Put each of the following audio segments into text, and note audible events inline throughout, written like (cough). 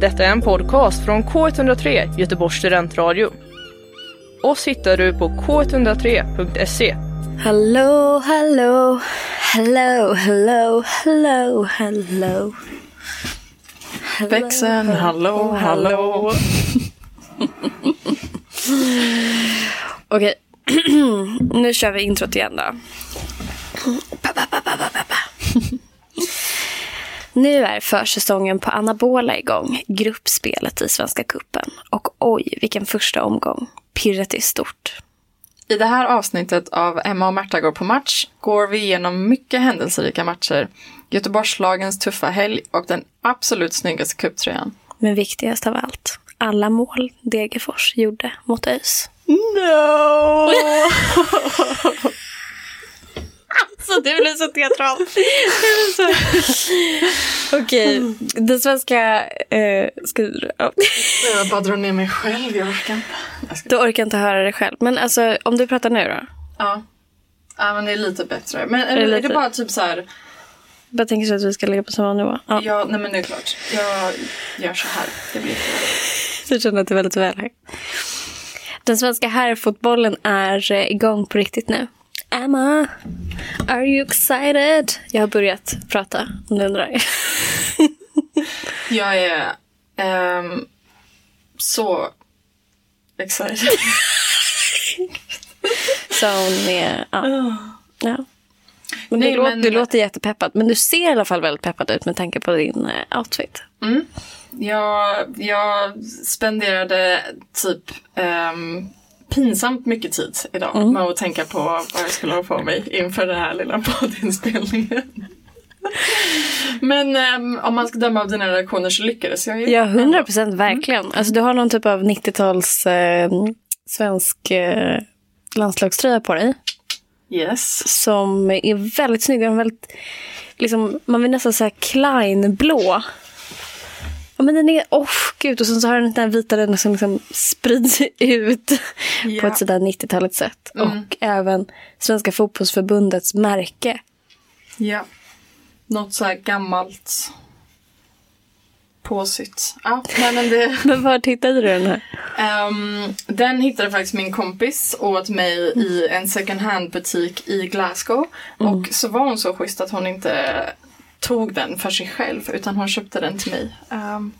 Detta är en podcast från K103 Göteborgs studentradio. Oss hittar du på k103.se. Hello, hello, hello, hello, hello, hello. Växeln, hallå, hallå. (laughs) Okej, (clears throat) nu kör vi introt igen då. Nu är försäsongen på Anabola igång, gruppspelet i Svenska Kuppen. Och oj, vilken första omgång. Pirret är stort. I det här avsnittet av Emma och Märta går på match går vi igenom mycket händelserika matcher, Göteborgslagens tuffa helg och den absolut snyggaste cuptröjan. Men viktigast av allt, alla mål Degerfors gjorde mot ÖIS. No! (laughs) Alltså det blir så teatralt. så... (laughs) Okej, den svenska... Eh, ska du... ja. Jag bara drar ner mig själv, jag orkar inte. Jag ska... Du orkar inte höra det själv. Men alltså, om du pratar nu då? Ja. ja, men det är lite bättre. Men är, det är, lite- det bara typ så här, Jag tänker så att vi ska ligga på samma nivå. Ja. ja, nej men det är klart. Jag gör så här. Det blir. Jag känner att det är väldigt väl här. Den svenska herrfotbollen är eh, igång på riktigt nu. Emma, are you excited? Jag har börjat prata om du undrar. Jag är ehm, så excited. Så hon är... Ja. ja. Men, Nej, du, låter, men- du låter jättepeppad. Men du ser i alla fall väldigt peppad ut med tanke på din eh, outfit. Mm. Jag, jag spenderade typ ehm, pinsamt mycket tid idag med att tänka på vad jag skulle ha på mig inför den här lilla (laughs) poddinspelningen. Men ehm, om man ska döma av dina reaktioner så lyckades jag ju. Ja, 100 procent verkligen. Alltså, du har någon typ av 90-tals eh, svensk eh, landslagströja på dig. Yes. Som är väldigt snygg. Den är väldigt, liksom, man vill nästan säga Klein-blå. Ja, men den är, åh gud, och sen så har den den här vita den som liksom sprids ut Ja. på ett sådär 90-taligt sätt. Mm. Och även Svenska fotbollsförbundets märke. Ja. Något så här gammalt påsytt. Ja, nej men det... (laughs) Men var hittade du den här? Ehm, den hittade faktiskt min kompis åt mig i en second hand butik i Glasgow. Och så var hon så schysst att hon inte tog den för sig själv utan hon köpte den till mig. Ehm,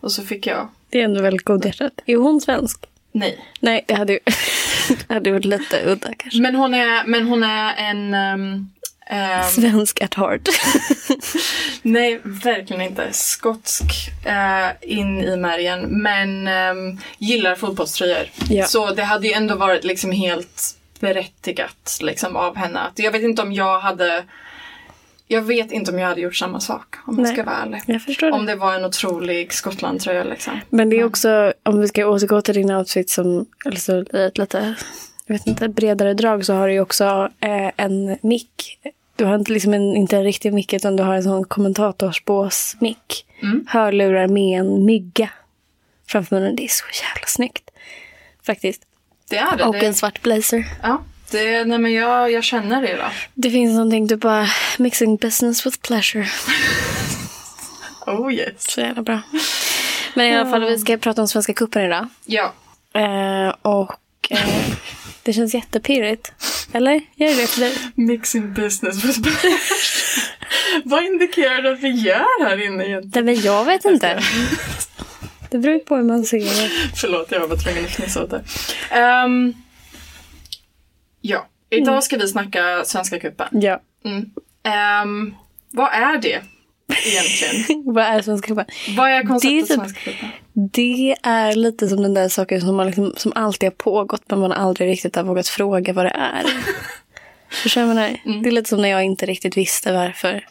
och så fick jag, Det är ändå väldigt godhjärtat. Är hon svensk? nej. Nej, det hade ju (laughs) det hade varit lite udda kanske. Men hon är, men hon är en... ehm, ehm, Svensk at heart. (laughs) nej, verkligen inte. Skotsk eh, in i märgen. Men gillar fotbollströjor. Ja. Så det hade ju ändå varit liksom helt berättigat liksom, av henne. Att jag vet inte om jag hade... Jag vet inte om jag hade gjort samma sak om jag Nej. ska vara ärlig. Jag förstår det. Om det var en otrolig Skottlandtröja liksom. Men det är också, om vi ska återgå till din outfit som, alltså i ett lite, jag vet inte, bredare drag så har du ju också eh, en mick. Du har inte, liksom en, inte en riktig mick utan du har en sån kommentatorsbås-mick. Hörlurar med en mygga framför munnen. Det är så jävla snyggt. Faktiskt. Det är det. Och det en svart blazer. ja, det, nej men jag, jag känner det då. Det finns någonting du bara, mixing business with pleasure. Oh yes. Så jävla bra. Men i alla fall, vi ska prata om Svenska cupen idag. Ja. Eh, och eh, det känns jättepirrigt. Eller? Gör det för dig? Mixing business with Vad indikerar det att vi gör här inne egentligen? Nej, men jag vet inte. Det beror ju på hur man ser det. Förlåt, jag var tvungen att fnissa åt det. Ehm, ja, idag ska vi snacka Svenska cupen. Ja. Mm. Ehm, vad är det egentligen? (laughs) Vad är Svenska cupen? vad är konceptet Det är typ- Svenska cupen? Det är lite som den där saken som, man liksom, som alltid har pågått men man aldrig riktigt har vågat fråga vad det är. (laughs) Förstår du vad jag menar? Det är lite som när jag inte riktigt visste varför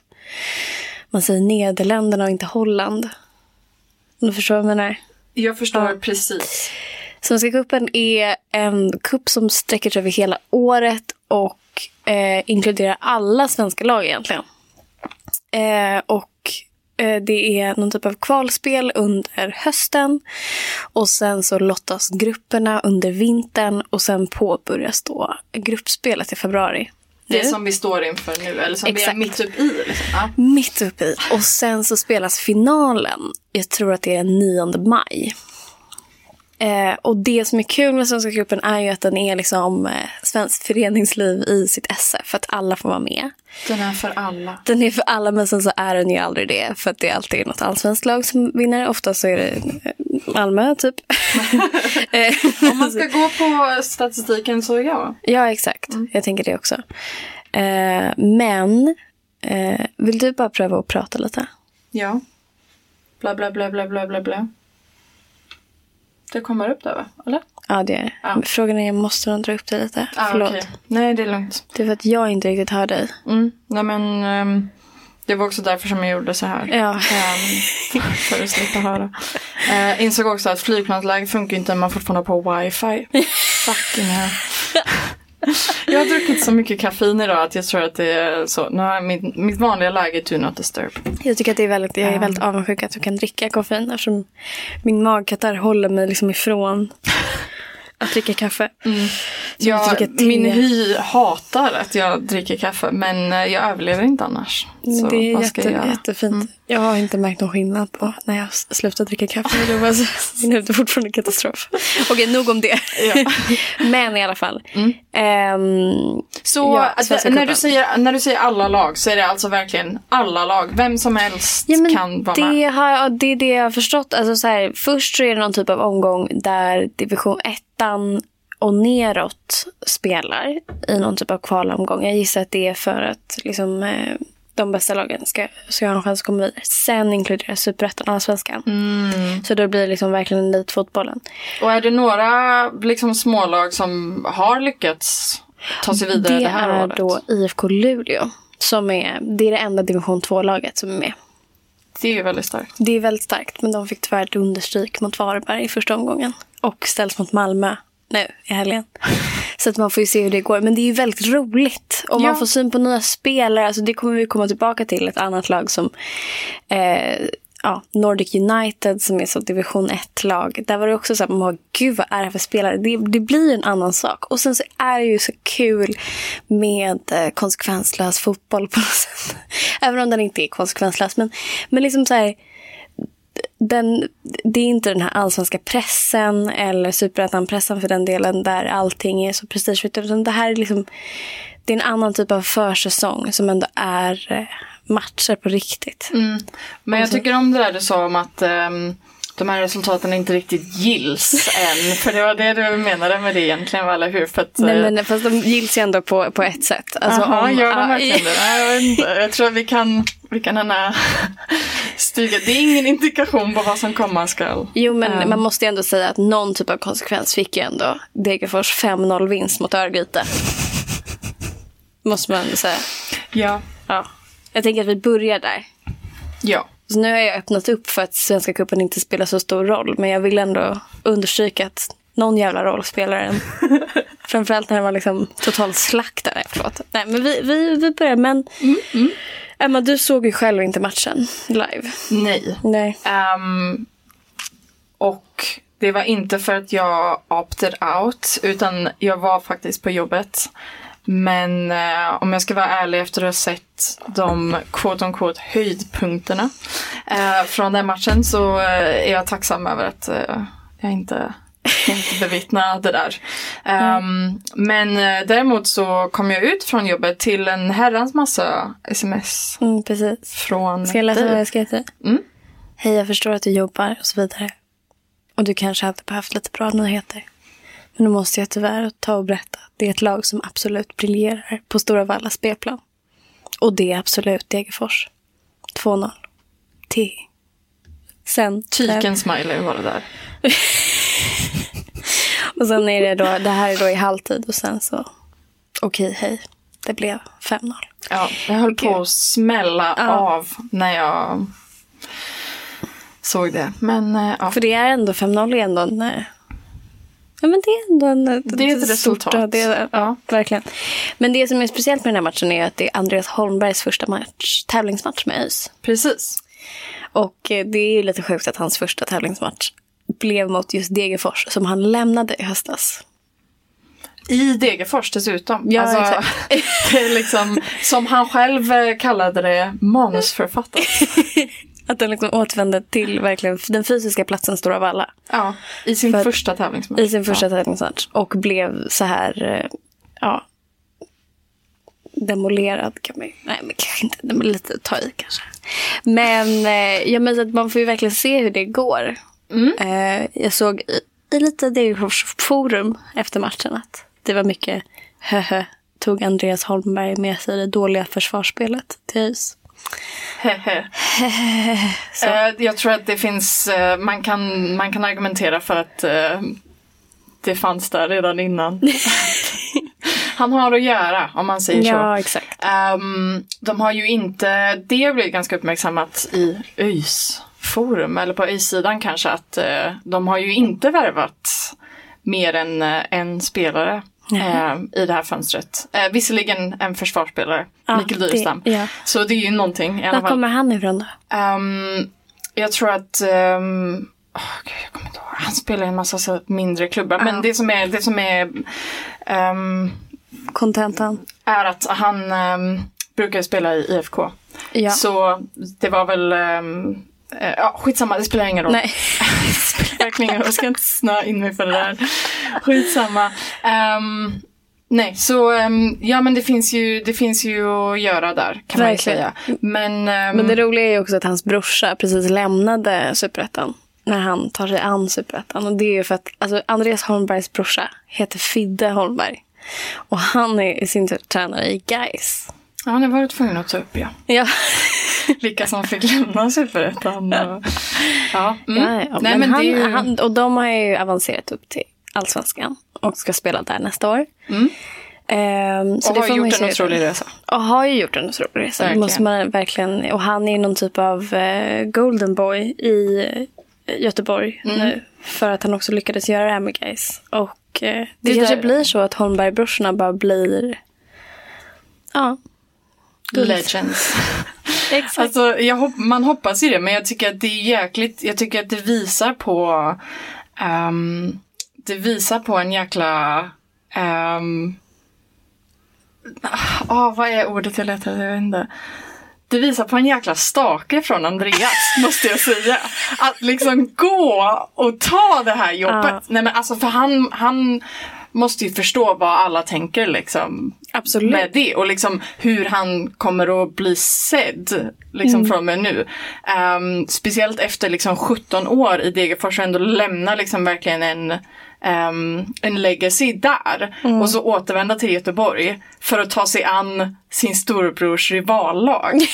man säger Nederländerna och inte Holland. Om du förstår vad jag menar? Jag förstår Ja. precis. Svenska cupen är en kupp som sträcker sig över hela året och eh, inkluderar alla svenska lag egentligen. Eh, och eh, det är någon typ av kvalspel under hösten och sen så lottas grupperna under vintern och sen påbörjas då gruppspelet i februari. Det nu. som vi står inför nu, eller som Exakt. vi är mitt upp i. Liksom. Ja. Mitt uppe i. Och sen så spelas finalen. Jag tror att det är den 9 maj. Eh, och det som är kul med Svenska cupen är ju att den är liksom eh, svenskt föreningsliv i sitt esse. För att alla får vara med. Den är för alla. Den är för alla men sen så är den ju aldrig det. För att det är alltid något allsvenskt lag som vinner. Ofta så är det eh, Malmö typ. (laughs) Eh, Om man ska gå på statistiken så ja. Ja, exakt. Jag tänker det också. Eh, men eh, vill du bara pröva att prata lite? Ja. Bla, bla, bla, bla, bla, bla, bla. Det kommer upp där va? Eller? Ja, det är det. Ja. Frågan är, måste de dra upp det lite? Ah, Förlåt. okej. Nej, det är lugnt. Det är för att jag inte riktigt hör dig. Mm. Nej, men ehm, det var också därför som jag gjorde så här. Ja. Ehm, för att slippa höra. Uh, insåg också att flygplansläge funkar inte när man fortfarande har på wifi. (laughs) Fucking hell. (laughs) Jag har druckit så mycket kaffein idag att jag tror att det är så. Nu har mitt, mitt vanliga läge do not disturb. Jag tycker att det är väldigt, jag är väldigt avundsjuk att du kan dricka koffein eftersom min magkatarr håller mig liksom ifrån (laughs) att dricka kaffe. Jag, te. min hy hatar att jag dricker kaffe men eh, jag överlever inte annars. Så det är jätte, jag jättefint. Jag har inte märkt någon skillnad på när jag s- slutat dricka kaffe. (laughs) Det var min hud är fortfarande katastrof. (laughs) Okej, nog om det. Ja. (laughs) Men i alla fall. Ehm, Så Ja, att, när, du säger, när du säger alla lag så är det alltså verkligen alla lag. Vem som helst Ja, kan vara med. det, har, ja, det är det jag har förstått. Alltså, så här, först så är det någon typ av omgång där division 1 och neråt spelar i någon typ av kvalomgång. Jag gissar att det är för att liksom, eh, de bästa lagen ska, ska ha en chans att komma vidare. Sen inkluderas superettan och allsvenskan. Mm. Så då blir det liksom verkligen elitfotbollen. Och är det några liksom, smålag som har lyckats ta sig vidare det, Det här är året? då IFK Luleå. Som är, det är det enda division 2-laget som är med. Det är ju väldigt starkt. Det är väldigt starkt, men de fick tyvärr ett understryk mot Varberg i första omgången. Och ställs mot Malmö nu i helgen. Så att man får ju se hur det går. Men det är ju väldigt roligt. Och Ja. man får syn på nya spelare. Alltså det kommer vi komma tillbaka till. Ett annat lag som eh, ja, Nordic United som är så division 1-lag. Där var det också så att man bara, gud vad är det här för spelare? Det, det blir en annan sak. Och sen så är det ju så kul med eh, konsekvenslös fotboll på något sätt. (laughs) Även om den inte är konsekvenslös. Men, men liksom så här, den, det är inte den här allsvenska pressen eller superettan-pressen för den delen där allting är så prestigefyllt. Utan det här är liksom, det är en annan typ av försäsong som ändå är eh, matcher på riktigt. Men jag tycker om det där du sa om att ehm, de här resultaten inte riktigt gills än. (laughs) För det var det du menade med det egentligen, eller hur? För att, Nej eh, men fast de gills ju ändå på, på ett sätt. Alltså, Jaha, om- gör de verkligen det? Jag, jag tror att vi kan, vi kan gärna (laughs) styga. Det är ingen indikation på vad som komma skall. Jo men Ehm. man måste ju ändå säga att någon typ av konsekvens fick ju ändå Degerfors 5-0 vinst mot Örgryte. Måste man säga. Ja. Ja. Jag tänker att vi börjar där. Ja. Så nu har jag öppnat upp för att Svenska cupen inte spelar så stor roll. Men jag vill ändå understryka att någon jävla roll spelar den. (laughs) Framförallt när den var liksom totalt slaktad. Nej, förlåt. Nej, men vi, vi, vi börjar. Men Emma, du såg ju själv inte matchen live. Nej. Nej. Ehm, och det var inte för att jag opted out, utan jag var faktiskt på jobbet. Men eh, om jag ska vara ärlig efter att ha sett de quote on quote höjdpunkterna eh, från den matchen så eh, är jag tacksam över att eh, jag inte (laughs) inte bevittna det där. Ehm, Men eh, däremot så kom jag ut från jobbet till en herrans massa sms Mm, precis. från Ska jag läsa dig. vad jag skrev till? Mm. Hej, jag förstår att du jobbar och så vidare. Och du kanske hade behövt lite bra nyheter. Men nu måste jag tyvärr ta och berätta. Det är ett lag som absolut briljerar på Stora Vallas B-plan. Och det är absolut Degerfors. 2-0. T. Sen. Tyken smiley var det där. (laughs) Och sen är det då, det här är då i halvtid och sen så. Okej, hej. Det blev 5-0. Ja, jag höll på att smälla Ja. av när jag såg det. Men eh, ja, För det är ändå 5-0 är ändå en... Ja men det är ändå en... det är ett resultat. Ja, det är, Ja. verkligen. Men det som är speciellt med den här matchen är att det är Andreas Holmbergs första match, tävlingsmatch med ÖIS. Precis. Och eh, det är ju lite sjukt att hans första tävlingsmatch blev mot just Degerfors som han lämnade i höstas. I Degerfors dessutom. Ja, alltså, exakt. (laughs) liksom, som han själv eh, kallade det, manusförfattare. (laughs) Att den liksom återvände till verkligen den fysiska platsen stor av alla. Ja, i sin För första tävlingsmatch. I sin första tävlingsmatch. Och blev så här, eh, ja, demolerad kan man ju, nej men kanske inte, det var lite ta i kanske. Men eh, jag menar att man får ju verkligen se hur det går. Eh, jag såg i, i lite Degerfors forum efter matchen att det var mycket höhö, tog Andreas Holmberg med sig det dåliga försvarsspelet till ÖIS. (laughs) Så. Eh, jag tror att det finns, eh, man kan, man kan argumentera för att eh, det fanns där redan innan. (laughs) Han har att göra om man säger så. Ja, exakt. Ehm, de har ju inte, det blev ganska uppmärksammat i ÖIS forum, eller på ÖIS-sidan kanske, att eh, de har ju inte värvat mer än eh, en spelare eh, i det här fönstret. Eh, visserligen en försvarsspelare, Ja, Mikael Dyrestam. ja. Så det är ju någonting i Var kommer han ifrån då? Ehm, jag tror att ehm, åh, gud, jag kommer inte ihåg. Han spelar i en massa så mindre klubbar. Men Ja. det som är, det som är ehm, Kontentan? är att han um, brukar spela i IFK. Ja. Så det var väl, um, ja skitsamma, det spelar ingen roll. Nej. (laughs) (laughs) verkligen jag ska inte snöa in mig för det där. Skitsamma. Ehm, nej, så ehm, ja men det finns, ju, det finns ju att göra där kan Verkligen. man säga. Men, ehm, Men det roliga är ju också att hans brorsa precis lämnade Superettan. När han tar sig an Superettan. Och det är ju för att alltså, Andreas Holmbergs brorsa heter Fidde Holmberg. Och han är i sin tur tränare i Gais. Ja, det var du tvungen att ta upp ja. Ja. (laughs) Vilka som fick lämna Superettan. och- Ja, mm. Ja, ja. Nej, men men han, det är ju... han, och de har ju avancerat upp till Allsvenskan. Och ska spela där nästa år. Mm. Så och har gjort en otrolig resa. Och har ju gjort en otrolig resa. Verkligen. måste man verkligen. Och han är någon typ av eh, golden boy i Göteborg Mm. nu. För att han också lyckades göra det här med guys. Och eh, det, Det kanske där- blir så att Holmberg-brorsorna bara blir... Ja. Guld. Legends. (laughs) Exakt. Alltså, hop- man hoppas ju det, men jag tycker att det är jäkligt, jag tycker att det visar på, ehm, det visar på en jäkla, um, vad är ordet jag letar efter? Jag vet inte. Det visar på en jäkla stake från Andreas, (laughs) måste jag säga. Att liksom gå och ta det här jobbet. Ja. Nej men alltså för han, han måste ju förstå vad alla tänker liksom Absolut. med det och liksom hur han kommer att bli sedd liksom Mm. från och med nu. Ehm, speciellt efter liksom 17 år i Degerfors och ändå lämna liksom verkligen en, ehm, en legacy där Mm. och så återvända till Göteborg för att ta sig an sin storebrors rivallag. (laughs)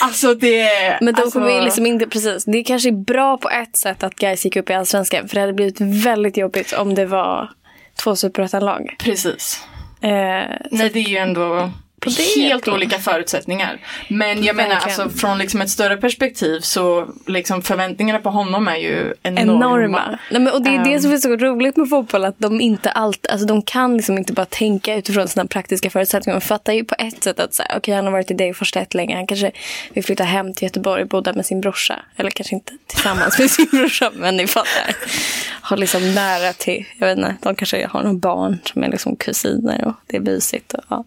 Alltså det... Men de alltså, kommer ju liksom inte, precis. Det kanske är bra på ett sätt att guys gick upp i Allsvenskan. För det hade blivit väldigt jobbigt om det var två superettan-lag. Precis. Eh, Nej, det är ju ändå helt olika förutsättningar. Men jag menar alltså från liksom ett större perspektiv så liksom förväntningarna på honom är ju enorma. enorma. Nej, men, och det är det Ehm. som är så roligt med fotboll. Att de inte alltid, alltså de kan liksom inte bara tänka utifrån sina praktiska förutsättningar. De fattar ju på ett sätt att så här, okej, han har varit i Degerfors rätt länge. Han kanske vill flytta hem till Göteborg och bo där med sin brorsa. Eller kanske inte tillsammans med (laughs) sin brorsa, men ni fattar. Har liksom nära till, jag vet inte, de kanske har några barn som är liksom kusiner och det är mysigt. Och, ja.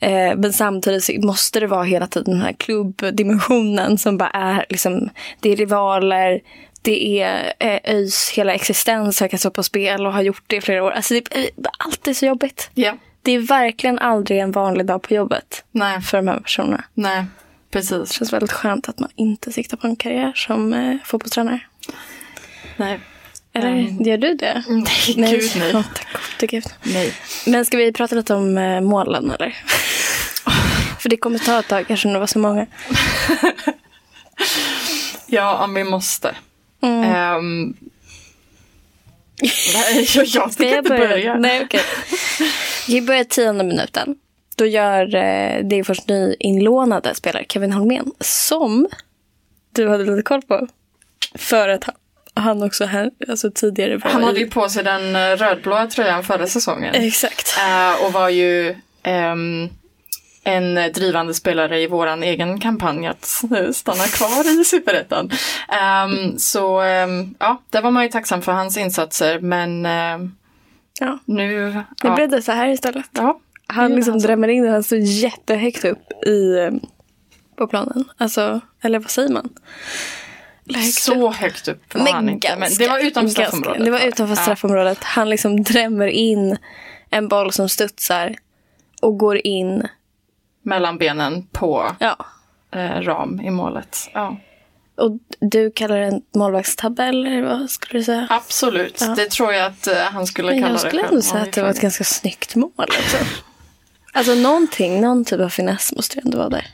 Eh, men samtidigt måste det vara hela tiden den här klubbdimensionen som bara är liksom, det är rivaler, det är eh, ÖIS hela existens som kan stå på spel och har gjort det i flera år. Alltså det är eh, alltid så jobbigt. Ja, Det är verkligen aldrig en vanlig dag på jobbet nej, för de här personerna. nej, Det precis. känns väldigt skönt att man inte siktar på en karriär som eh, fotbollstränare. Nej. Eller Mm. gör du det? Nej, gud nej. Ja, tack gode gud. nej. Men ska vi prata lite om eh, målen eller? (laughs) För det kommer ta ett tag kanske när det var så många. (laughs) Ja, om vi måste. Mm. Ehm, nej, (laughs) jag, jag Ska ska inte börja. Nej, okej. Vi börjar tionde minuten. Då gör eh, Degerfors nyinlånade spelare Kevin Holmén, som du hade lite koll på. För att han, han också här, alltså tidigare var Han hade ju på sig den eh, rödblåa tröjan förra säsongen. Exakt. Eh, och var ju ehm, en drivande spelare i våran egen kampanj att stanna kvar i Superettan. Ehm, så ehm, ja, där var man ju tacksam för hans insatser men Ja. Nu... Nu ja. blev det så här istället. ja. Han liksom alltså. drämmer in den här så jättehögt upp i, på planen. Alltså, eller vad säger man? Upp. Så högt upp var han inte. Men det var utanför ganska- straffområdet. Det var utanför Ja. straffområdet. Han liksom drämmer in en boll som studsar och går in. Mellan benen på Ja. eh, ram i målet. Ja. Och du kallar det en målvaktstabbe eller vad skulle du säga? Absolut, Ja. det tror jag att eh, han skulle Men kalla jag det skulle själv ändå säga att det var ett ganska snyggt mål. Alltså, alltså någonting, någon typ av finess måste ju ändå vara där.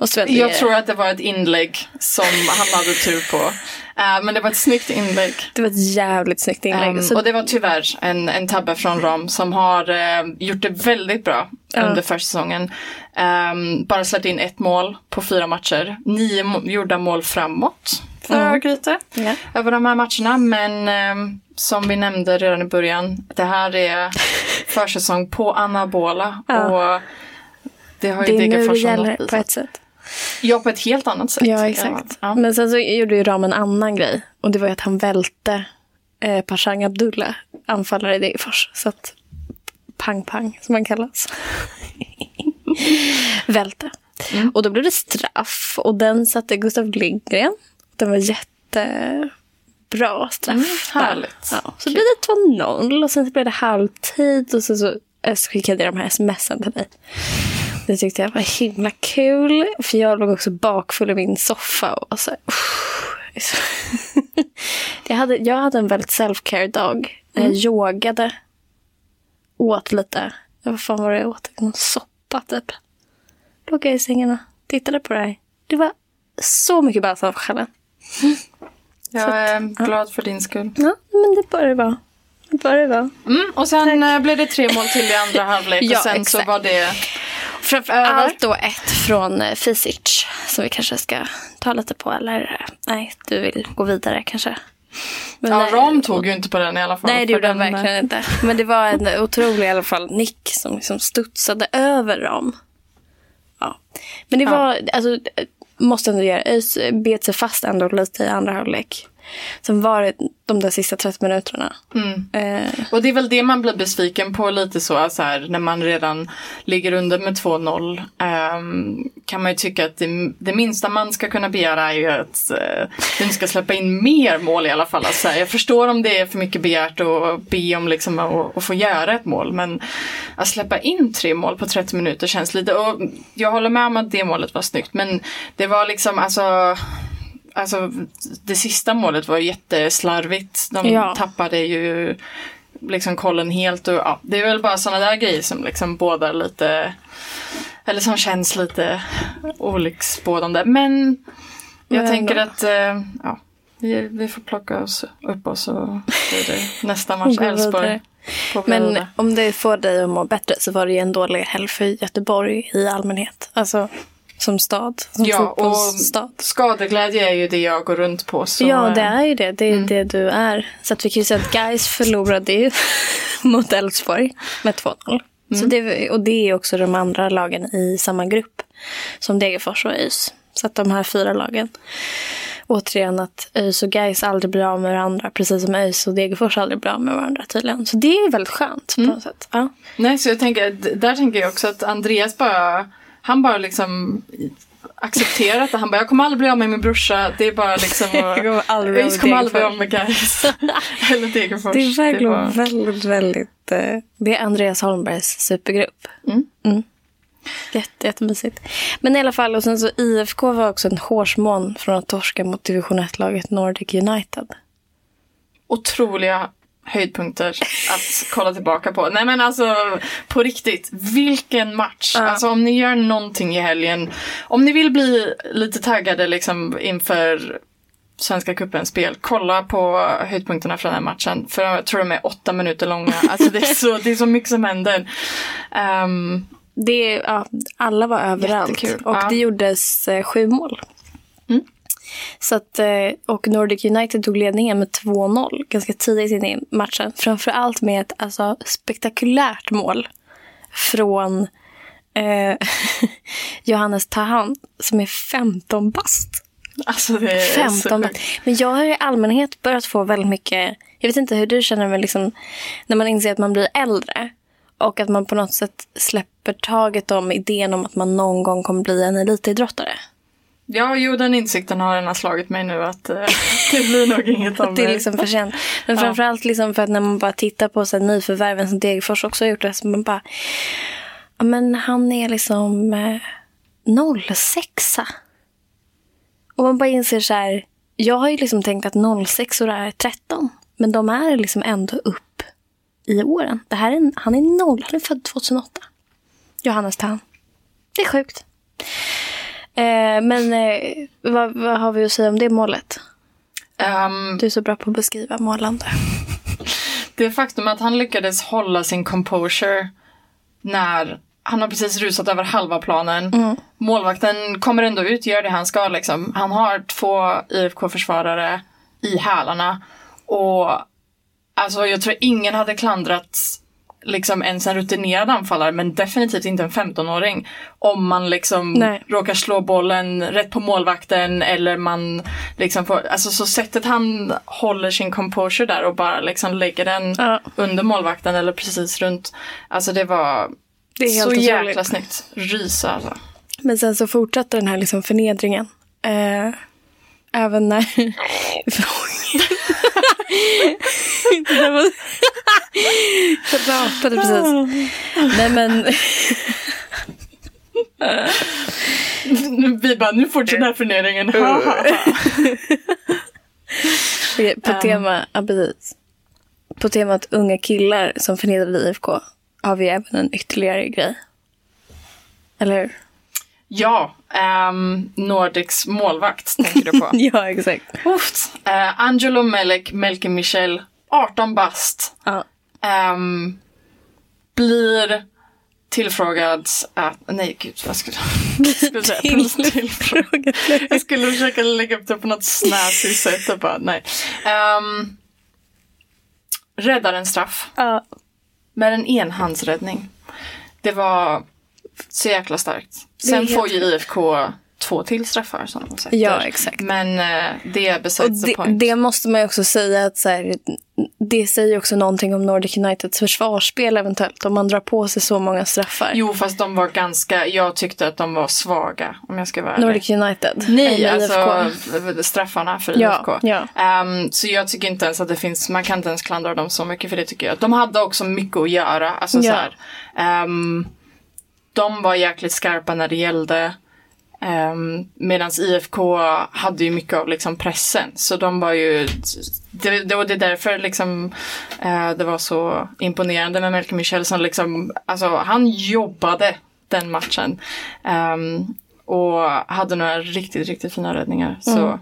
Måste Jag tror att det var ett inlägg som han hade tur på. Eh, men det var ett snyggt inlägg. Det var ett jävligt snyggt inlägg. Um, och det var tyvärr en, en tabbe från Ram som har eh, gjort det väldigt bra Ja. under försäsongen. Um, bara släppt in ett mål på fyra matcher. Nio må- gjorda mål framåt för Mm. Örgryte Ja. över de här matcherna. Men ehm, som vi nämnde redan i början, det här är (laughs) försäsong på anabola. Och det har ju det är nu det gäller på ett sätt. Ja, på ett helt annat sätt. Ja, exakt. Ja. Men sen så gjorde ju Ram en annan grej. Och det var ju att han välte eh, Pashang Abdullah, anfallare i Degerfors. Så att pang-pang, som han kallas. (laughs) välte. Mm. Och då blev det straff. Och den satte Gustav Lindgren. Den var jättebra straff. Mm, härligt. Ja, så blev det 2-0 och sen så blev det halvtid. Och sen så så skickade jag de här smsen till dig. Det tyckte jag var himla kul. För jag låg också bakfull i min soffa och var så här, (laughs) jag, hade, jag hade en väldigt self-care-dag. Jag Mm. yogade. Åt lite. Vad fan var det jag åt? Någon soppa typ. Låg jag i sängen och tittade på det här. Det var så mycket bärs av själen. (laughs) Jag är glad för din skull. Ja, men det bör det vara. Det bör det vara. Mm, och sen eh, blev det tre mål till i andra (laughs) halvlek Ja, och sen exakt. så var det... Framför Över. allt då ett från eh, Fisic som vi kanske ska ta lite på. Eller eh, nej, du vill gå vidare kanske. Men, Ja, eh, Ram tog ju inte på den i alla fall. Nej, det gjorde han den, verkligen inte. Men det var en otrolig i alla fall nick som liksom studsade över Ram. Ja. Men det Ja. var, alltså, måste ändå göra, ÖIS bet sig fast ändå lite i andra halvlek. Sen var det de där sista 30 minuterna. Mm. Eh, Och det är väl det man blir besviken på lite så, så här, när man redan ligger under med 2-0. ehm, kan man ju tycka att det, det minsta man ska kunna begära är ju att uh, du inte ska släppa in mer mål i alla fall. Alltså, jag förstår om det är för mycket begärt att be om liksom, att, att få göra ett mål. Men att släppa in tre mål på 30 minuter känns lite... Och jag håller med om att det målet var snyggt. Men det var liksom alltså... Alltså det sista målet var jätteslarvigt. De Ja. tappade ju liksom kollen helt och ja, det är väl bara sådana där grejer som liksom bådar lite eller som känns lite olycksbådande. Men jag Men tänker ändå. att eh, ja, vi, vi får plocka oss upp oss och det (laughs) nästa match Elfsborg. Men om det får dig att må bättre så var det ju en dålig helg för Göteborg i allmänhet. Alltså som stad, som Ja, och skadeglädje är ju det jag går runt på. Så, Ja, det eh, är ju det. Det är det du är. Så att vi kan ju säga att Gais förlorade ju (laughs) mot Elfsborg med 2-0. Så det, och det är också de andra lagen i samma grupp som Degerfors och ÖIS. Så att de här fyra lagen. Återigen att ÖIS och Gais aldrig blir av med varandra. Precis som ÖIS och Degerfors aldrig blir av med varandra tydligen. Så det är väldigt skönt på något sätt. Ja. Nej, så jag tänker, där tänker jag också att Andreas bara, han bara liksom accepterat det. Han bara, jag kommer aldrig bli av med min brorsa. Det är bara liksom, (laughs) Jag kommer aldrig bli av jag med kommer aldrig bli av med Gais. (laughs) Eller Degerfors. Det är verkligen var- väldigt, väldigt... eh, det är Andreas Holmbergs supergrupp. Mm. Jätte, jättemysigt. Men i alla fall, och sen så IFK var också en hårsmån från att torska mot division 1-laget Nordic United. otroliga höjdpunkter att kolla tillbaka på. Nej men alltså på riktigt, vilken match! Ja. Alltså om ni gör någonting i helgen, om ni vill bli lite taggade liksom inför Svenska cupens spel, kolla på höjdpunkterna från den här matchen. För jag tror de är åtta minuter långa. (laughs) Alltså det är så, det är så mycket som händer. Ehm, Det, ja, alla var överallt. Jättekul. Och Ja. det gjordes eh, sju mål. Så att, eh, och Nordic United tog ledningen med 2-0 ganska tidigt in i matchen. Framförallt med ett alltså, spektakulärt mål från eh, (laughs) Johannes Tahan som är 15 bast. alltså det är så 15 bast. Men jag har i allmänhet börjat få väldigt mycket Jag vet inte hur du känner men liksom, när man inser att man blir äldre och att man på något sätt släpper taget om idén om att man någon gång kommer bli en elitidrottare. Ja, jo, den insikten har redan slagit mig nu att eh, (laughs) det blir nog inget av Det är liksom för sent. Men Ja. framförallt liksom för att när man bara tittar på så här, nyförvärven som Degerfors också har gjort det, så man bara, ja men han är liksom eh, 06 Och man bara inser så här, jag har ju liksom tänkt att 06 är 13, men de är liksom ändå upp i åren. Det här är en, han är noll, han är född 2008. Johannes Tan. Det är sjukt. Eh, men eh, vad, vad har vi att säga om det målet? Ehm, Du är så bra på att beskriva målande. (laughs) Det faktum att han lyckades hålla sin composure när han har precis rusat över halva planen. Målvakten kommer ändå ut, gör det han ska. Liksom. Han har två IFK-försvarare i hälarna. Och alltså, jag tror ingen hade klandrat liksom ens en rutinerad anfallare men definitivt inte en 15-åring. Om man liksom Nej. råkar slå bollen rätt på målvakten eller man liksom får, alltså så sättet han håller sin composure där och bara liksom lägger den Ja. under målvakten eller precis runt. Alltså det var Det så otroligt. jäkla snyggt. Rysa alltså. Men sen så fortsatte den här liksom förnedringen. Eh, även när... (laughs) (laughs) Det var- Jag rapade precis. Nej men, Vi bara, nu fortsätter den här okej, på Um. tema, ja, precis. På temat unga killar som förnedrade IFK har vi även en ytterligare grej. Eller hur? Ja, um, Nordics målvakt tänker du på. (laughs) Ja, exakt. Eh, Angelo Melek, Melke Michel, 18 bast. Ja. ehm, blir tillfrågad att, nej gud vad skulle jag (laughs) skulle säga? Tillfrågad. Jag skulle försöka lägga upp det på något snäsigt sätt och bara nej. Um, räddar en straff Ja. med en enhandsräddning. Det var så jäkla starkt. Sen får ju IFK två till straffar som de sätter. Ja, exakt. Men eh, det besides the point. det måste man ju också säga att så här, det säger också någonting om Nordic Uniteds försvarsspel eventuellt. Om man drar på sig så många straffar. Jo, fast de var ganska, jag tyckte att de var svaga om jag ska vara ärlig. Nordic United. Nej, alltså straffarna för IFK. ja. Ehm, så jag tycker inte ens att det finns, man kan inte ens klandra dem så mycket för det tycker jag. De hade också mycket att göra. Alltså Ja. så här, ehm, de var jäkligt skarpa när det gällde. Um, Medan IFK hade ju mycket av liksom pressen. Så de var ju, det, det, det är därför liksom eh, det var så imponerande med Melker Michel som liksom, alltså han jobbade den matchen. Ehm, och hade några riktigt, riktigt fina räddningar. Så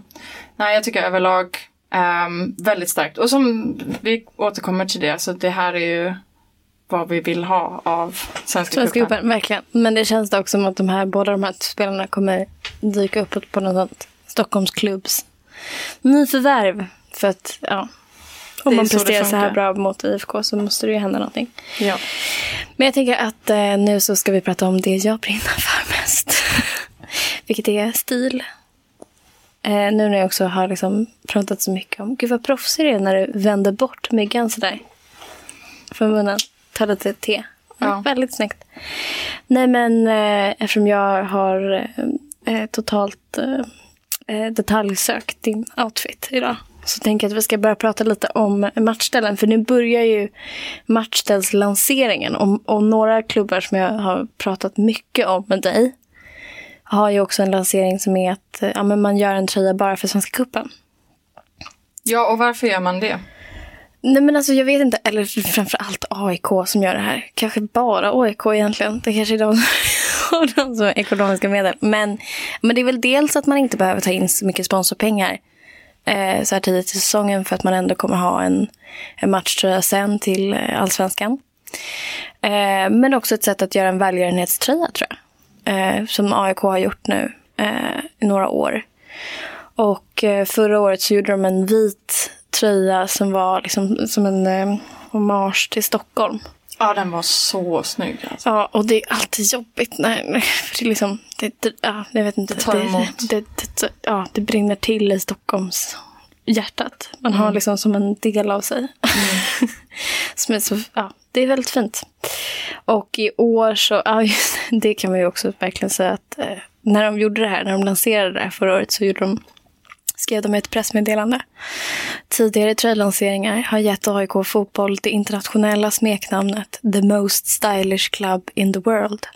nej, jag tycker överlag ehm, väldigt starkt. Och som vi återkommer till det, så det här är ju vad vi vill ha av Svenska, Svenska cupen. verkligen. Men det känns också som att de här, båda de här spelarna kommer dyka upp på något sånt Stockholmsklubbs nyförvärv. För att, ja. Om man presterar så här bra mot IFK så måste det ju hända någonting. Ja. Men jag tänker att eh, nu så ska vi prata om det jag brinner för mest. (laughs) Vilket är stil. Eh, nu när jag också har liksom pratat så mycket om, gud vad proffsig det är när du vänder bort myggan sådär. Från munnen. Tar lite te. Ja. Ja. Väldigt snyggt. Nej men eh, eftersom jag har eh, eh, totalt eh, eh, detaljsökt din outfit idag. Så tänker jag att vi ska börja prata lite om matchställen. För nu börjar ju matchställslanseringen. Och, och några klubbar som jag har pratat mycket om med dig har ju också en lansering som är att eh, ja, men man gör en tröja bara för Svenska Cupen. ja, och varför gör man det? Nej men alltså jag vet inte, eller framförallt AIK som gör det här. Kanske bara AIK egentligen. Det kanske är de som (laughs) har de som ekonomiska medel. Men, men det är väl dels att man inte behöver ta in så mycket sponsorpengar eh, så här tidigt i säsongen för att man ändå kommer ha en, en matchtröja sen till eh, allsvenskan. Eh, men också ett sätt att göra en välgörenhetströja tror jag. Eh, som AIK har gjort nu eh, i några år. Och eh, förra året så gjorde de en vit tröja som var liksom som en eh, hommage till Stockholm. Ja, den var så snygg alltså. Ja, och det är alltid jobbigt när för det, liksom, det, det, ja, jag vet inte. Det tar emot. Det, det, ja, det brinner till i Stockholms hjärtat. Man har liksom som en del av sig. (laughs) som är så, ja, det är väldigt fint. Och i år så, ja, just, det kan man ju också verkligen säga att eh, när de gjorde det här, när de lanserade det här förra året så gjorde de, skrev de i ett pressmeddelande. Tidigare tröjlanseringar har gett AIK Fotboll det internationella smeknamnet The Most Stylish Club in the World.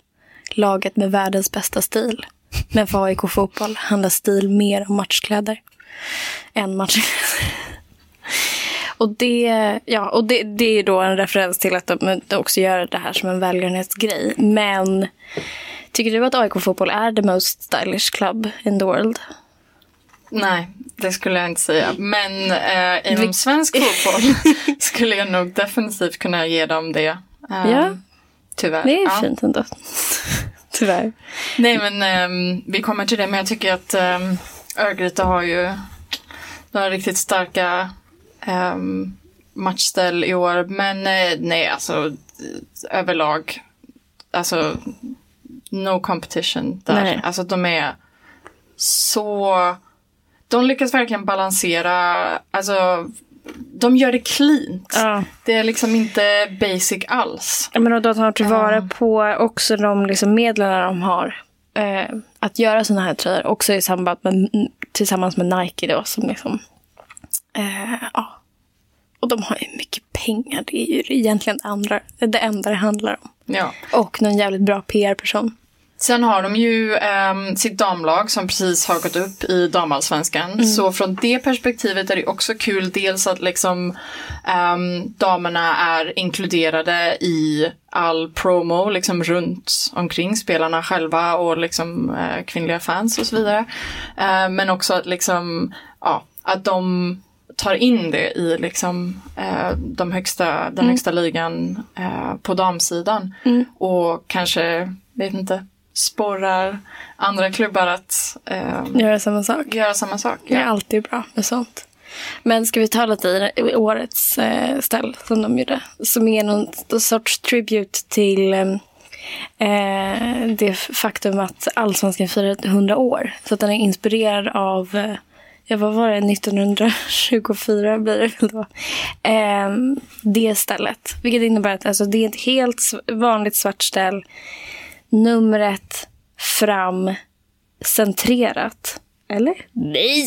Laget med världens bästa stil. Men för AIK Fotboll handlar stil mer om matchkläder än matchkläder. Och det, ja, och det, det är då en referens till att de också gör det här som en välgörenhetsgrej. Men tycker du att AIK Fotboll är the most stylish club in the world? Nej, det skulle jag inte säga. Men eh, inom svensk (laughs) fotboll (laughs) skulle jag nog definitivt kunna ge dem det. Um, Ja. Tyvärr. Det är ja. fint ändå. (laughs) Tyvärr. Nej men ehm, vi kommer till det men jag tycker att um, Örgryte har ju några riktigt starka um, matchställ i år. Men eh, nej alltså eh, överlag. Alltså no competition där. Nej. Alltså de är så... De lyckas verkligen balansera, alltså de gör det cleant. Ja. Det är liksom inte basic alls. Men och då tar de tillvara på också de liksom medlen de har. Eh, att göra sådana här tröjor. Också i samband med, tillsammans med Nike då. Som liksom, eh, ja. Och de har ju mycket pengar. Det är ju egentligen andra, det enda det handlar om. Ja. Och någon jävligt bra PR-person. Sen har de ju ehm, sitt damlag som precis har gått upp i damallsvenskan. Så från det perspektivet är det också kul dels att liksom ehm, damerna är inkluderade i all promo liksom runt omkring spelarna själva och liksom eh, kvinnliga fans och så vidare. Eh, men också att liksom, ja, att de tar in det i liksom, eh, de högsta, den högsta ligan eh, på damsidan. Och kanske, vet inte, sporrar andra klubbar att eh, Göra samma sak. göra samma sak. Det är alltid bra med sånt. Men ska vi ta lite i årets eh, ställ som de gjorde? Som är någon sorts tribute till eh, eh, det faktum att allsvenskan firar 100 år. Så att den är inspirerad av, eh, ja vad var det, 1924 blir det väl då. Eh, det stället. Vilket innebär att alltså, det är ett helt vanligt svart ställ. Numret fram centrerat. Eller? Nej,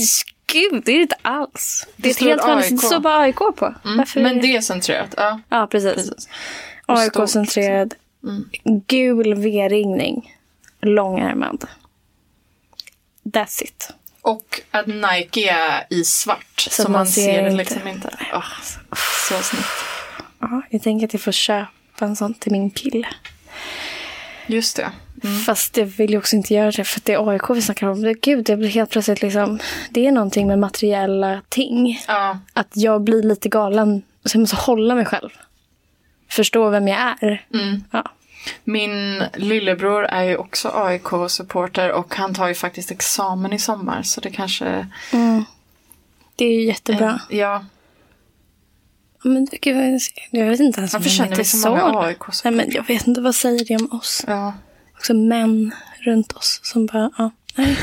gud, det är det inte alls. Det är ett står helt vanligt, det står bara AIK på. Varför? Men det är centrerat. Ja, Ja, precis. precis. AIK-centrerad. Gul V-ringning. Långärmad. That's it. Och att Nike är i svart. Så, Så man, man ser ser det inte. liksom inte. Åh, så snyggt. Ja, jag tänker att jag får köpa en sån till min kille. Just det. Fast jag vill ju också inte göra det för att det är AIK vi snackar om. Gud, det blir helt plötsligt liksom... Det är någonting med materiella ting. Ja, Att jag blir lite galen. Så jag måste hålla mig själv. Förstå vem jag är. Mm. Ja. Min lillebror är ju också AIK-supporter och han tar ju faktiskt examen i sommar så det kanske... Det är ju jättebra. Ja, Men gud, jag vet inte ens varför känner vi så många aik Nej, men jag vet inte, vad säger det om oss? Ja. Också män runt oss som bara, ja, nej.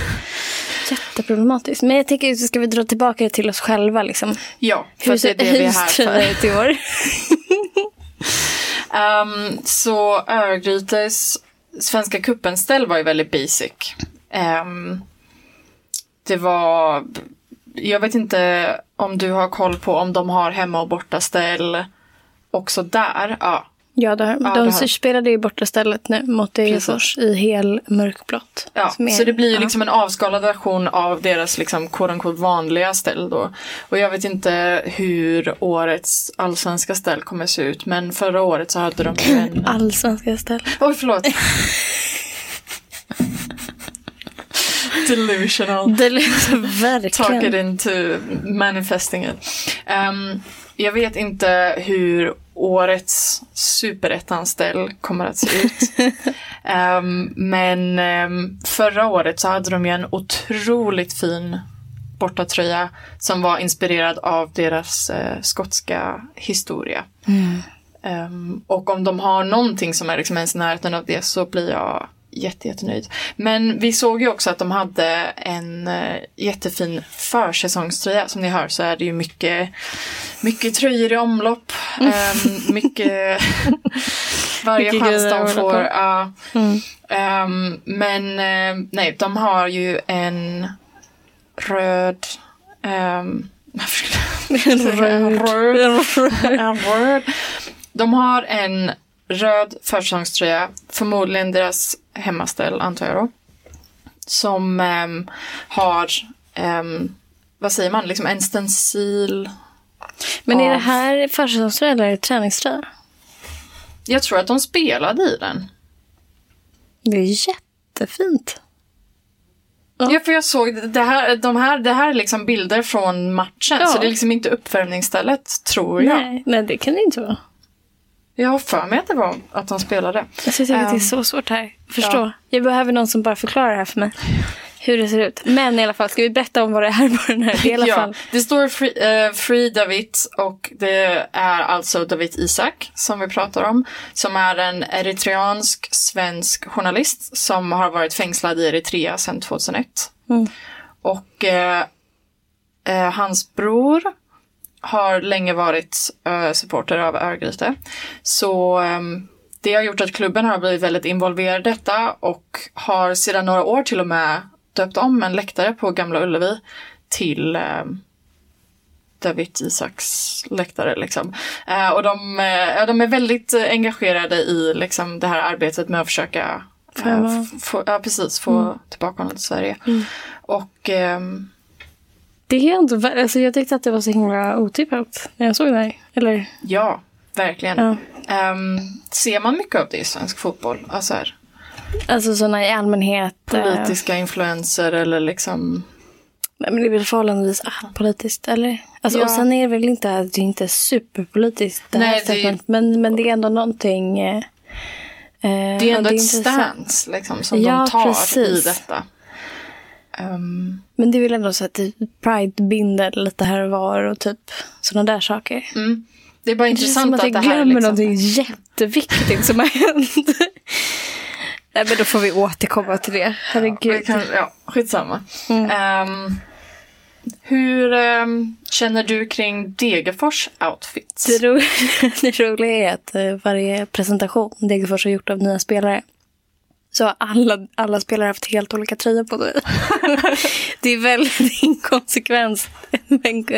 Jätteproblematiskt. Men jag tänker, ska vi dra tillbaka det till oss själva liksom? ja, för att det är det vi är här för. ut i år? Um, (laughs) så Örgrytes Svenska cupen-ställ var ju väldigt basic. Ehm, det var, jag vet inte om du har koll på om de har hemma och bortaställ också där. Ja, Ja, det Ja, de det spelade ju borta stället nu mot Degerfors i hel mörkblått. Ja, är- så det blir ju ja. liksom en avskalad version av deras liksom quote vanliga ställ då. Och jag vet inte hur årets allsvenska ställ kommer se ut men förra året så hade de en... (clears throat) Allsvenska ställ. Oj, förlåt. (laughs) Delusional. Det låter Talk it verkligen. into manifesting it. Ehm, jag vet inte hur årets superettan-ställ kommer att se ut. (laughs) Ehm, men ehm, förra året så hade de ju en otroligt fin bortatröja som var inspirerad av deras eh, skotska historia. Ehm, och om de har någonting som är liksom ens i närheten av det så blir jag jätte, jättenöjd. Men vi såg ju också att de hade en uh, jättefin försäsongströja. Som ni hör så är det ju mycket, mycket tröjor i omlopp. Um, mycket... (laughs) varje Mycket chans de får. ja. Mm. Ehm, men eh, nej, de har ju en röd... (laughs) Um, Röd. röd. En röd. De har en röd försäsongströja, förmodligen deras hemmaställ antar jag då. Som ehm, har, ehm, vad säger man, liksom en stencil. Men är det av- här försäsongströja eller träningströja? Jag tror att de spelade i den. Det är jättefint. Ja. Ja, för jag såg det här, de här, det här är liksom bilder från matchen. Ja. Så det är liksom inte uppvärmningsstället, tror jag. Nej, nej, det kan det inte vara. Jag har för mig att det var att de spelade. Jag tycker att det är Ehm, så svårt här. Förstå. ja. Jag behöver någon som bara förklarar det här för mig. Hur det ser ut. Men i alla fall, ska vi berätta om vad det är på den här? Det i alla ja, fall. det står free, eh, free David och det är alltså David Isak som vi pratar om. Som är en eritreansk svensk journalist som har varit fängslad i Eritrea sedan 2001. Mm. Och eh, eh, hans bror har länge varit eh, supporter av Örgryte. Så ehm, det har gjort att klubben har blivit väldigt involverad i detta och har sedan några år till och med döpt om en läktare på Gamla Ullevi till ehm, David Isaks läktare. Liksom. Eh, och de, ja, de är väldigt engagerade i liksom, det här arbetet med att försöka få, ja, precis, få tillbaka honom till Sverige. Och ehm, Det är vä- alltså jag tyckte att det var så himla otippat när jag såg det här. Eller, ja, verkligen. ja. Ehm, ser man mycket av det i svensk fotboll? Alltså här, Alltså sådana i allmänhet. eh, politiska influenser eller liksom... Nej, men det är väl förhållandevis politiskt, eller? Alltså, Ja. Och sen är det väl inte, det är inte superpolitiskt det Nej, det är- men, men det är ändå någonting. Eh, Det är ändå ett intressant. stance liksom, som Ja, de tar i precis. detta. Ehm, Men det är väl ändå så att det- Pride binder lite här och var och typ sådana där saker. mm. Det är bara Det intressant som att att, jag det här är glömmer liksom... någonting jätteviktigt som har hänt. (laughs) Nej, men då får vi återkomma till det. Herregud. Vi kan, ja, skitsamma. Mm. Ehm, hur ehm, känner du kring Degerfors outfits? Det, ro (laughs) det roliga är att eh, varje presentation Degerfors har gjort av nya spelare så har alla, alla spelare haft helt olika tröjor på sig. (laughs) det är väldigt inkonsekvent,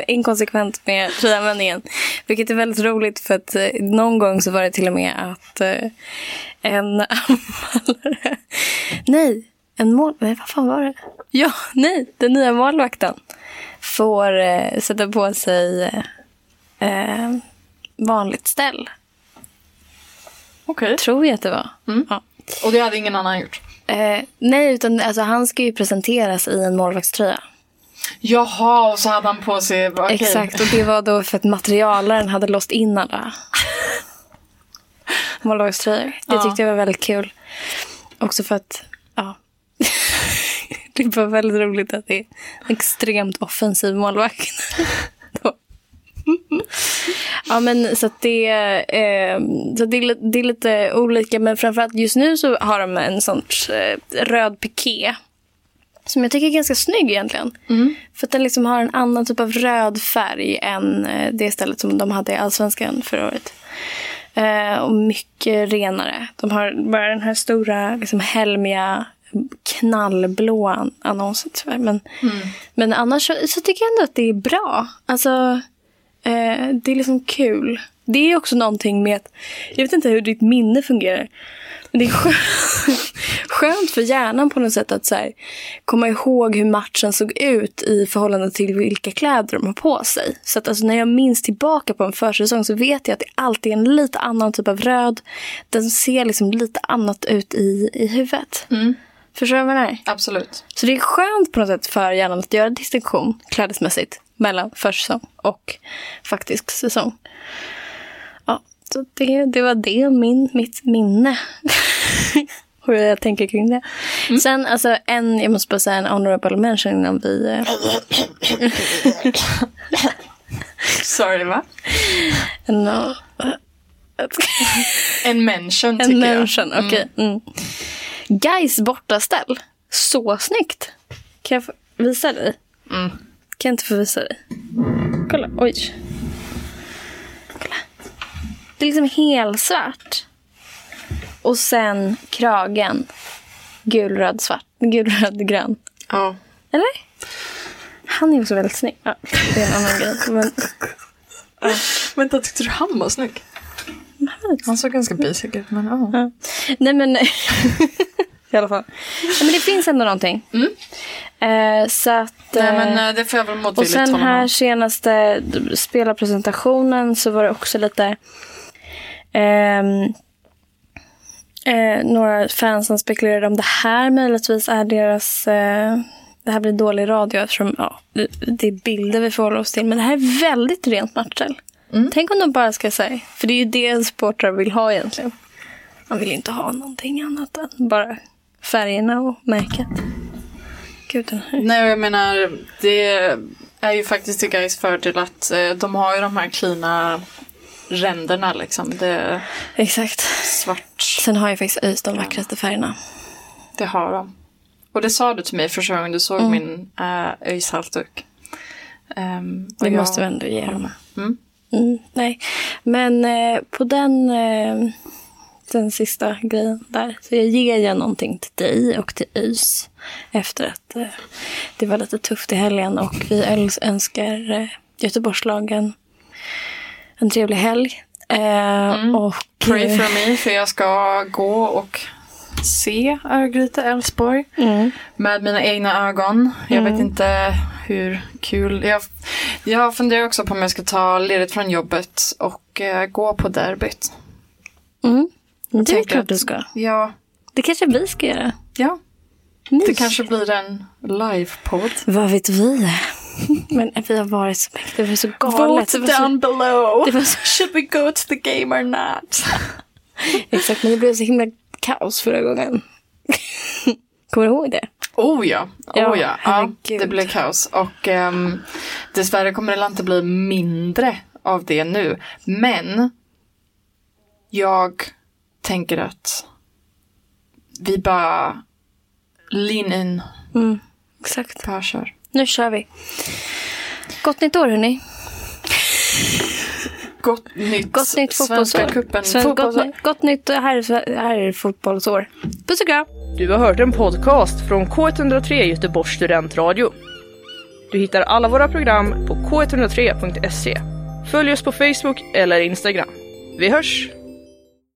inkonsekvent med tröjanvändningen. Vilket är väldigt roligt för att eh, någon gång så var det till och med att eh, en anfallare... Nej, en mål... Nej, vad fan var det? Ja, nej, den nya målvakten får eh, sätta på sig eh, vanligt ställ. Okej. Tror jag att det var. Mm. Ja. Och det hade ingen annan gjort? Eh, nej, utan alltså, han ska ju presenteras i en målvaktströja. Jaha, och så hade han på sig... okej. Exakt, och det var då för att materialaren hade låst in alla (laughs) målvaktströjor. Det tyckte jag var väldigt kul. Också för att, ja. (laughs) det var väldigt roligt att det är en extremt offensiv målvakt. (laughs) Då. (laughs) ja, men så att det, eh, så det, är, det är lite olika. Men framförallt just nu så har de en sorts eh, röd piké. Som jag tycker är ganska snygg egentligen. För att den liksom har en annan typ av röd färg än eh, det stället som de hade i Allsvenskan förra året. Eh, och mycket renare. De har bara den här stora, liksom helmiga, knallblåa annonsen tyvärr. Men, men annars så, så tycker jag ändå att det är bra. Alltså, eh, det är liksom kul. Det är också någonting med att, jag vet inte hur ditt minne fungerar. Men det är skönt, (laughs) skönt för hjärnan på något sätt att så här, komma ihåg hur matchen såg ut i förhållande till vilka kläder de har på sig. Så att alltså, när jag minns tillbaka på en försäsong så vet jag att det alltid är en lite annan typ av röd. Den ser liksom lite annat ut i, i huvudet. Förstår du vad jag menar? Absolut. Så det är skönt på något sätt för hjärnan att göra distinktion klädesmässigt mellan försäsong och faktisk säsong. Ja, så det, det var det, min, mitt minne. (laughs) Hur jag tänker kring det. Sen, alltså, en, jag måste bara säga en honorable mention innan vi... eh, (laughs) Sorry, va? no, En mention en tycker mention, jag. okej. Mm. Guys bortaställ. Så snyggt. Kan jag visa dig? Mm. Kan jag inte få visa dig? Kolla, oj. Kolla. Det är liksom helsvart. Och sen kragen. Gul, röd, svart. Gul, röd, grön. Ja. Eller? Han är också väldigt snygg. Ja, det är en annan grej. Men Vänta, tyckte du han var snygg? Han såg ganska basic ut, men ja. Ja. Nej men... (laughs) I alla fall. Nej, men det finns ändå någonting. Eh, så att... Nej, eh, men eh, det får jag väl och motvilligt sen hålla här senaste spelarpresentationen så var det också lite... ehm, eh, några fans som spekulerade om det här möjligtvis är deras... Eh, det här blir dålig radio eftersom ja, det- är bilder vi förhåller oss till. Men det här är väldigt rent matchställ. Mm. Tänk om de bara ska säga, för det är ju det supportrar vill ha egentligen. Man vill inte ha någonting annat än bara färgerna och märket. Gud. Nej, jag menar, det är ju faktiskt till Gais fördel att eh, de har ju de här klina ränderna liksom. Det Exakt. svart, Sen har ju faktiskt ÖIS de vackraste färgerna. det har de. Och det sa du till mig första gången du såg min äh, ÖIS-halsduk. Um, Det måste vi ändå ge dem. Mm. Mm, nej, men eh, på den, eh, den sista grejen där så jag ger jag någonting till dig och till ÖIS efter att eh, det var lite tufft i helgen och vi önskar eh, Göteborgslagen en trevlig helg. Eh, och, Pray for me, för jag ska gå och se Örgryte Elfsborg Mm. med mina egna ögon. Jag vet inte hur kul. Jag, jag funderar också på om jag ska ta ledigt från jobbet och eh, gå på derbyt. Mm. Det är klart att- du ska. Ja, Det kanske vi ska göra. ja. Det Mys. kanske blir en livepodd. Vad vet vi? Men vi har varit så mycket. Det var så galet. Det var så, below. det var så, Should we go to the game or not? exakt, men det blev så himla kaos förra gången. Kommer du ihåg det? Oh ja, oh Ja, ja. det blir kaos. Och um, dessvärre kommer det inte bli mindre av det nu. Men jag tänker att vi bara lean in, Mm, exakt. bara kör. Nu kör vi. Gott nytt år hörni. Gott nytt, Gott nytt fotbollsår. Svenska cupen. Sven- Fotbollsår. gott, gott nytt här, är- här är fotbollsår. Puss och kram. Du har hört en podcast från K103 Göteborgs studentradio. Du hittar alla våra program på k103.se. Följ oss på Facebook eller Instagram. Vi hörs!